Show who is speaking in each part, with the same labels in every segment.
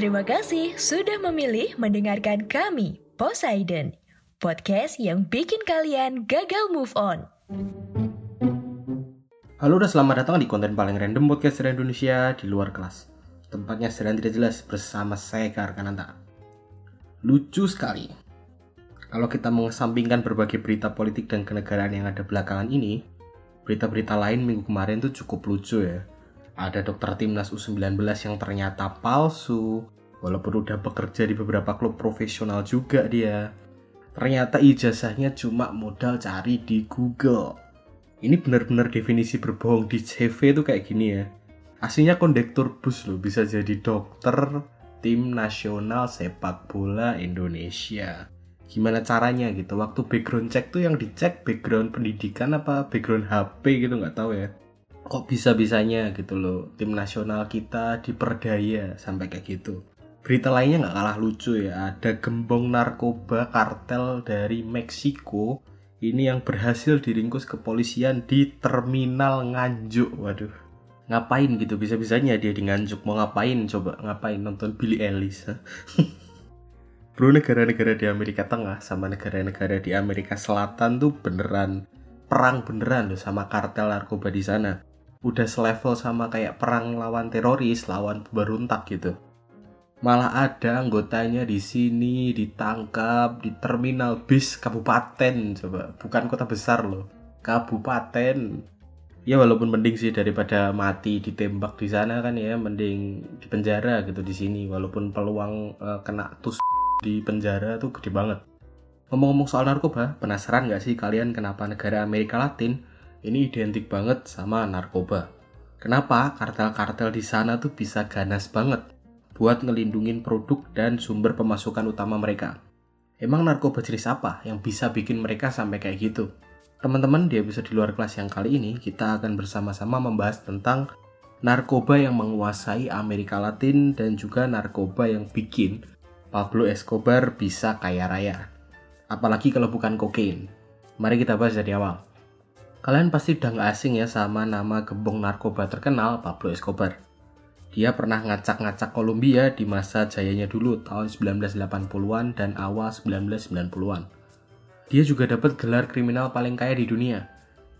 Speaker 1: Terima kasih sudah memilih mendengarkan kami, Poseidon, podcast yang bikin kalian gagal move on.
Speaker 2: Halo dan selamat datang di konten paling random podcast dari Indonesia di luar kelas. Tempatnya sedang tidak jelas bersama saya Karkananta. Lucu sekali. Kalau kita mengesampingkan berbagai berita politik dan kenegaraan yang ada belakangan ini, berita-berita lain minggu kemarin tuh cukup lucu ya ada dokter timnas U19 yang ternyata palsu. Walaupun udah bekerja di beberapa klub profesional juga dia. Ternyata ijazahnya cuma modal cari di Google. Ini benar-benar definisi berbohong di CV itu kayak gini ya. Aslinya kondektur bus loh bisa jadi dokter tim nasional sepak bola Indonesia. Gimana caranya gitu? Waktu background check tuh yang dicek background pendidikan apa background HP gitu nggak tahu ya kok bisa-bisanya gitu loh tim nasional kita diperdaya sampai kayak gitu. Berita lainnya nggak kalah lucu ya ada gembong narkoba kartel dari Meksiko. Ini yang berhasil diringkus kepolisian di terminal Nganjuk. Waduh ngapain gitu? Bisa-bisanya dia di Nganjuk. Mau ngapain? Coba ngapain nonton Billy Ellis bro negara-negara di Amerika Tengah sama negara-negara di Amerika Selatan tuh beneran perang beneran loh sama kartel narkoba di sana udah selevel sama kayak perang lawan teroris, lawan pemberontak gitu. Malah ada anggotanya di sini ditangkap di terminal bis kabupaten coba, bukan kota besar loh. Kabupaten. Ya walaupun mending sih daripada mati ditembak di sana kan ya, mending di penjara gitu di sini walaupun peluang uh, kena tus di penjara tuh gede banget. Ngomong-ngomong soal narkoba, penasaran gak sih kalian kenapa negara Amerika Latin ini identik banget sama narkoba. Kenapa kartel-kartel di sana tuh bisa ganas banget buat ngelindungin produk dan sumber pemasukan utama mereka? Emang narkoba jenis apa yang bisa bikin mereka sampai kayak gitu? Teman-teman di episode di luar kelas yang kali ini kita akan bersama-sama membahas tentang narkoba yang menguasai Amerika Latin dan juga narkoba yang bikin Pablo Escobar bisa kaya raya. Apalagi kalau bukan kokain. Mari kita bahas dari awal. Kalian pasti udah gak asing ya sama nama gembong narkoba terkenal Pablo Escobar. Dia pernah ngacak-ngacak Kolombia di masa jayanya dulu tahun 1980-an dan awal 1990-an. Dia juga dapat gelar kriminal paling kaya di dunia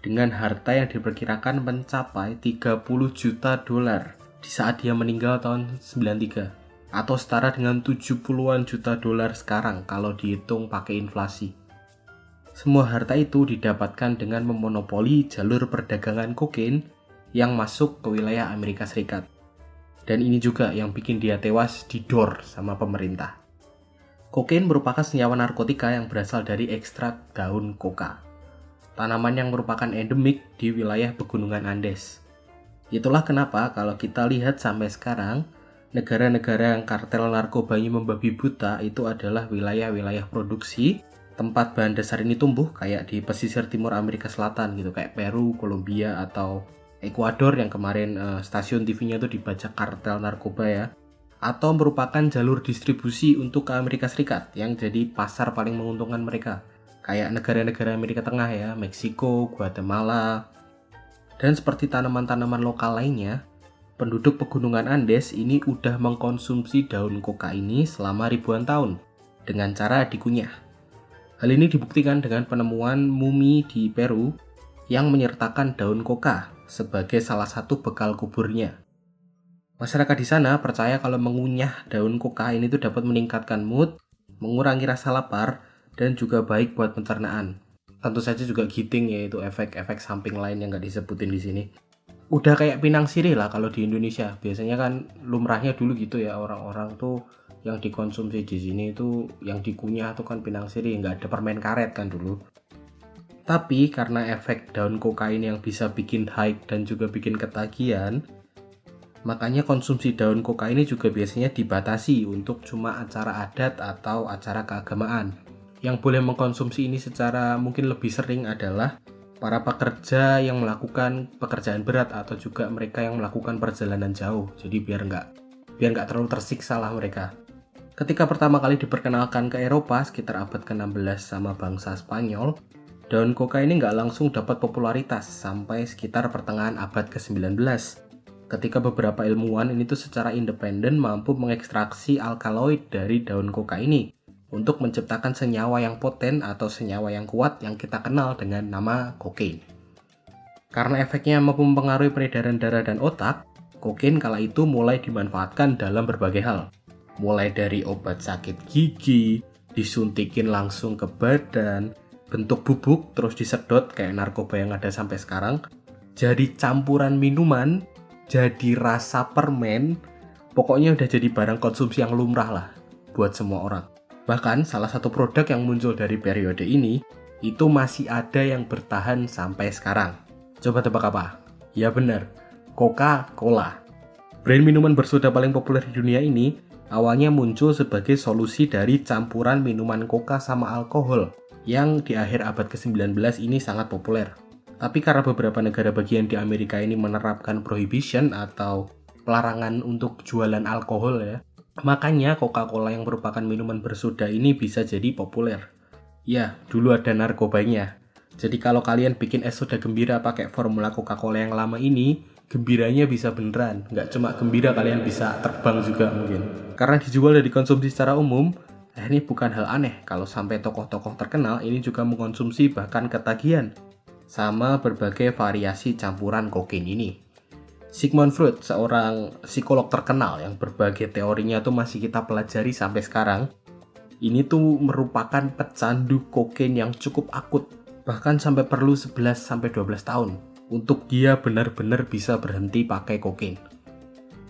Speaker 2: dengan harta yang diperkirakan mencapai 30 juta dolar di saat dia meninggal tahun 93 atau setara dengan 70-an juta dolar sekarang kalau dihitung pakai inflasi. Semua harta itu didapatkan dengan memonopoli jalur perdagangan kokain yang masuk ke wilayah Amerika Serikat. Dan ini juga yang bikin dia tewas didor sama pemerintah. Kokain merupakan senyawa narkotika yang berasal dari ekstrak daun koka. Tanaman yang merupakan endemik di wilayah pegunungan Andes. Itulah kenapa kalau kita lihat sampai sekarang, negara-negara yang kartel narkobanya membabi buta itu adalah wilayah-wilayah produksi tempat bahan dasar ini tumbuh kayak di pesisir timur Amerika Selatan gitu kayak Peru, Kolombia atau Ekuador yang kemarin uh, stasiun TV-nya itu dibaca kartel narkoba ya. Atau merupakan jalur distribusi untuk ke Amerika Serikat yang jadi pasar paling menguntungkan mereka. Kayak negara-negara Amerika Tengah ya Meksiko, Guatemala. Dan seperti tanaman-tanaman lokal lainnya penduduk pegunungan Andes ini udah mengkonsumsi daun koka ini selama ribuan tahun dengan cara dikunyah Hal ini dibuktikan dengan penemuan mumi di Peru yang menyertakan daun koka sebagai salah satu bekal kuburnya. Masyarakat di sana percaya kalau mengunyah daun koka ini tuh dapat meningkatkan mood, mengurangi rasa lapar, dan juga baik buat pencernaan. Tentu saja juga giting yaitu efek-efek samping lain yang nggak disebutin di sini. Udah kayak pinang sirih lah kalau di Indonesia. Biasanya kan lumrahnya dulu gitu ya orang-orang tuh yang dikonsumsi di sini itu yang dikunyah tuh kan pinang siri nggak ada permen karet kan dulu. Tapi karena efek daun kokain yang bisa bikin high dan juga bikin ketagihan makanya konsumsi daun kokain ini juga biasanya dibatasi untuk cuma acara adat atau acara keagamaan. Yang boleh mengkonsumsi ini secara mungkin lebih sering adalah para pekerja yang melakukan pekerjaan berat atau juga mereka yang melakukan perjalanan jauh. Jadi biar nggak biar nggak terlalu tersiksa lah mereka Ketika pertama kali diperkenalkan ke Eropa sekitar abad ke-16 sama bangsa Spanyol, daun koka ini nggak langsung dapat popularitas sampai sekitar pertengahan abad ke-19. ketika beberapa ilmuwan ini tuh secara independen mampu mengekstraksi alkaloid dari daun koka ini untuk menciptakan senyawa yang poten atau senyawa yang kuat yang kita kenal dengan nama kokain. Karena efeknya mampu mempengaruhi peredaran darah dan otak, kokain kala itu mulai dimanfaatkan dalam berbagai hal. Mulai dari obat sakit gigi, disuntikin langsung ke badan, bentuk bubuk terus disedot kayak narkoba yang ada sampai sekarang, jadi campuran minuman, jadi rasa permen, pokoknya udah jadi barang konsumsi yang lumrah lah buat semua orang. Bahkan salah satu produk yang muncul dari periode ini itu masih ada yang bertahan sampai sekarang. Coba tebak apa? Ya benar, Coca-Cola. Brand minuman bersoda paling populer di dunia ini awalnya muncul sebagai solusi dari campuran minuman coca sama alkohol yang di akhir abad ke-19 ini sangat populer. Tapi karena beberapa negara bagian di Amerika ini menerapkan prohibition atau pelarangan untuk jualan alkohol ya, makanya Coca-Cola yang merupakan minuman bersoda ini bisa jadi populer. Ya, dulu ada narkobanya. Jadi kalau kalian bikin es soda gembira pakai formula Coca-Cola yang lama ini, gembiranya bisa beneran. Nggak cuma gembira, kalian bisa terbang juga mungkin. Karena dijual dan dikonsumsi secara umum, eh, ini bukan hal aneh kalau sampai tokoh-tokoh terkenal ini juga mengkonsumsi bahkan ketagihan sama berbagai variasi campuran kokain ini. Sigmund Freud, seorang psikolog terkenal yang berbagai teorinya tuh masih kita pelajari sampai sekarang, ini tuh merupakan pecandu kokain yang cukup akut, bahkan sampai perlu 11 sampai 12 tahun untuk dia benar-benar bisa berhenti pakai kokain.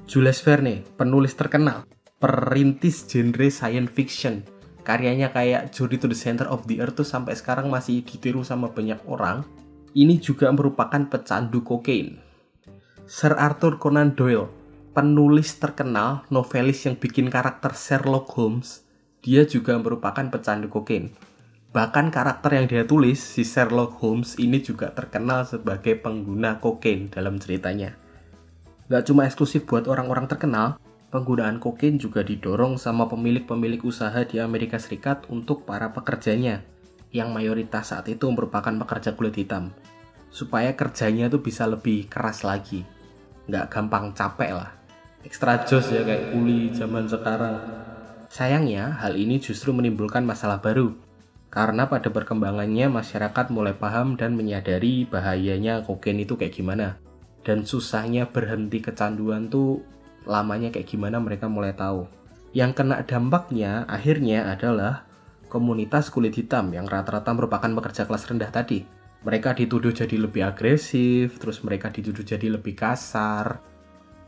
Speaker 2: Jules Verne, penulis terkenal, perintis genre science fiction, karyanya kayak Journey to the Center of the Earth tuh sampai sekarang masih ditiru sama banyak orang, ini juga merupakan pecandu kokain. Sir Arthur Conan Doyle, penulis terkenal, novelis yang bikin karakter Sherlock Holmes, dia juga merupakan pecandu kokain. Bahkan karakter yang dia tulis, si Sherlock Holmes ini juga terkenal sebagai pengguna kokain dalam ceritanya. Gak cuma eksklusif buat orang-orang terkenal, penggunaan kokain juga didorong sama pemilik-pemilik usaha di Amerika Serikat untuk para pekerjanya yang mayoritas saat itu merupakan pekerja kulit hitam supaya kerjanya tuh bisa lebih keras lagi. Nggak gampang capek lah. Ekstra jos ya kayak kuli zaman sekarang. Sayangnya hal ini justru menimbulkan masalah baru karena pada perkembangannya masyarakat mulai paham dan menyadari bahayanya kokain itu kayak gimana dan susahnya berhenti kecanduan tuh lamanya kayak gimana mereka mulai tahu yang kena dampaknya akhirnya adalah komunitas kulit hitam yang rata-rata merupakan pekerja kelas rendah tadi. Mereka dituduh jadi lebih agresif, terus mereka dituduh jadi lebih kasar.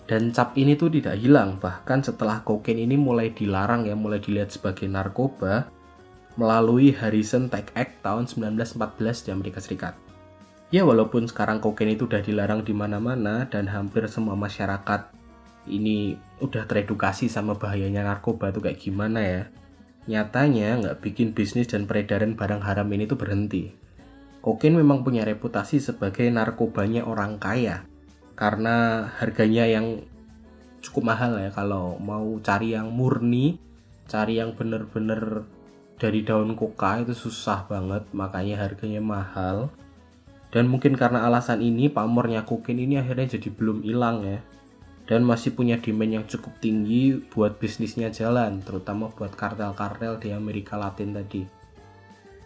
Speaker 2: Dan cap ini tuh tidak hilang, bahkan setelah kokain ini mulai dilarang ya, mulai dilihat sebagai narkoba melalui Harrison Tech Act tahun 1914 di Amerika Serikat. Ya walaupun sekarang kokain itu udah dilarang di mana-mana dan hampir semua masyarakat ini udah teredukasi sama bahayanya narkoba tuh kayak gimana ya nyatanya nggak bikin bisnis dan peredaran barang haram ini tuh berhenti. Kokain memang punya reputasi sebagai narkobanya orang kaya karena harganya yang cukup mahal ya kalau mau cari yang murni, cari yang bener-bener dari daun koka itu susah banget makanya harganya mahal. Dan mungkin karena alasan ini pamornya kokain ini akhirnya jadi belum hilang ya dan masih punya demand yang cukup tinggi buat bisnisnya jalan, terutama buat kartel-kartel di Amerika Latin tadi.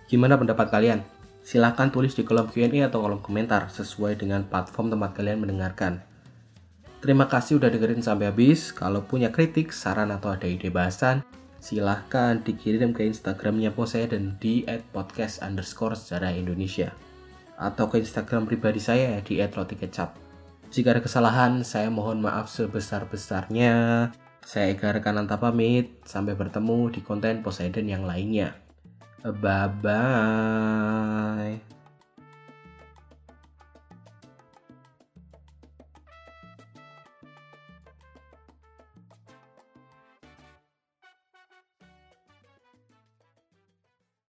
Speaker 2: Gimana pendapat kalian? Silahkan tulis di kolom Q&A atau kolom komentar sesuai dengan platform tempat kalian mendengarkan. Terima kasih udah dengerin sampai habis. Kalau punya kritik, saran atau ada ide bahasan, silahkan dikirim ke Instagramnya Poseidon di @podcast underscore sejarah Indonesia atau ke Instagram pribadi saya di @rotikecap. Jika ada kesalahan, saya mohon maaf sebesar-besarnya. Saya Eka Rekananta pamit. Sampai bertemu di konten Poseidon yang lainnya. Bye-bye.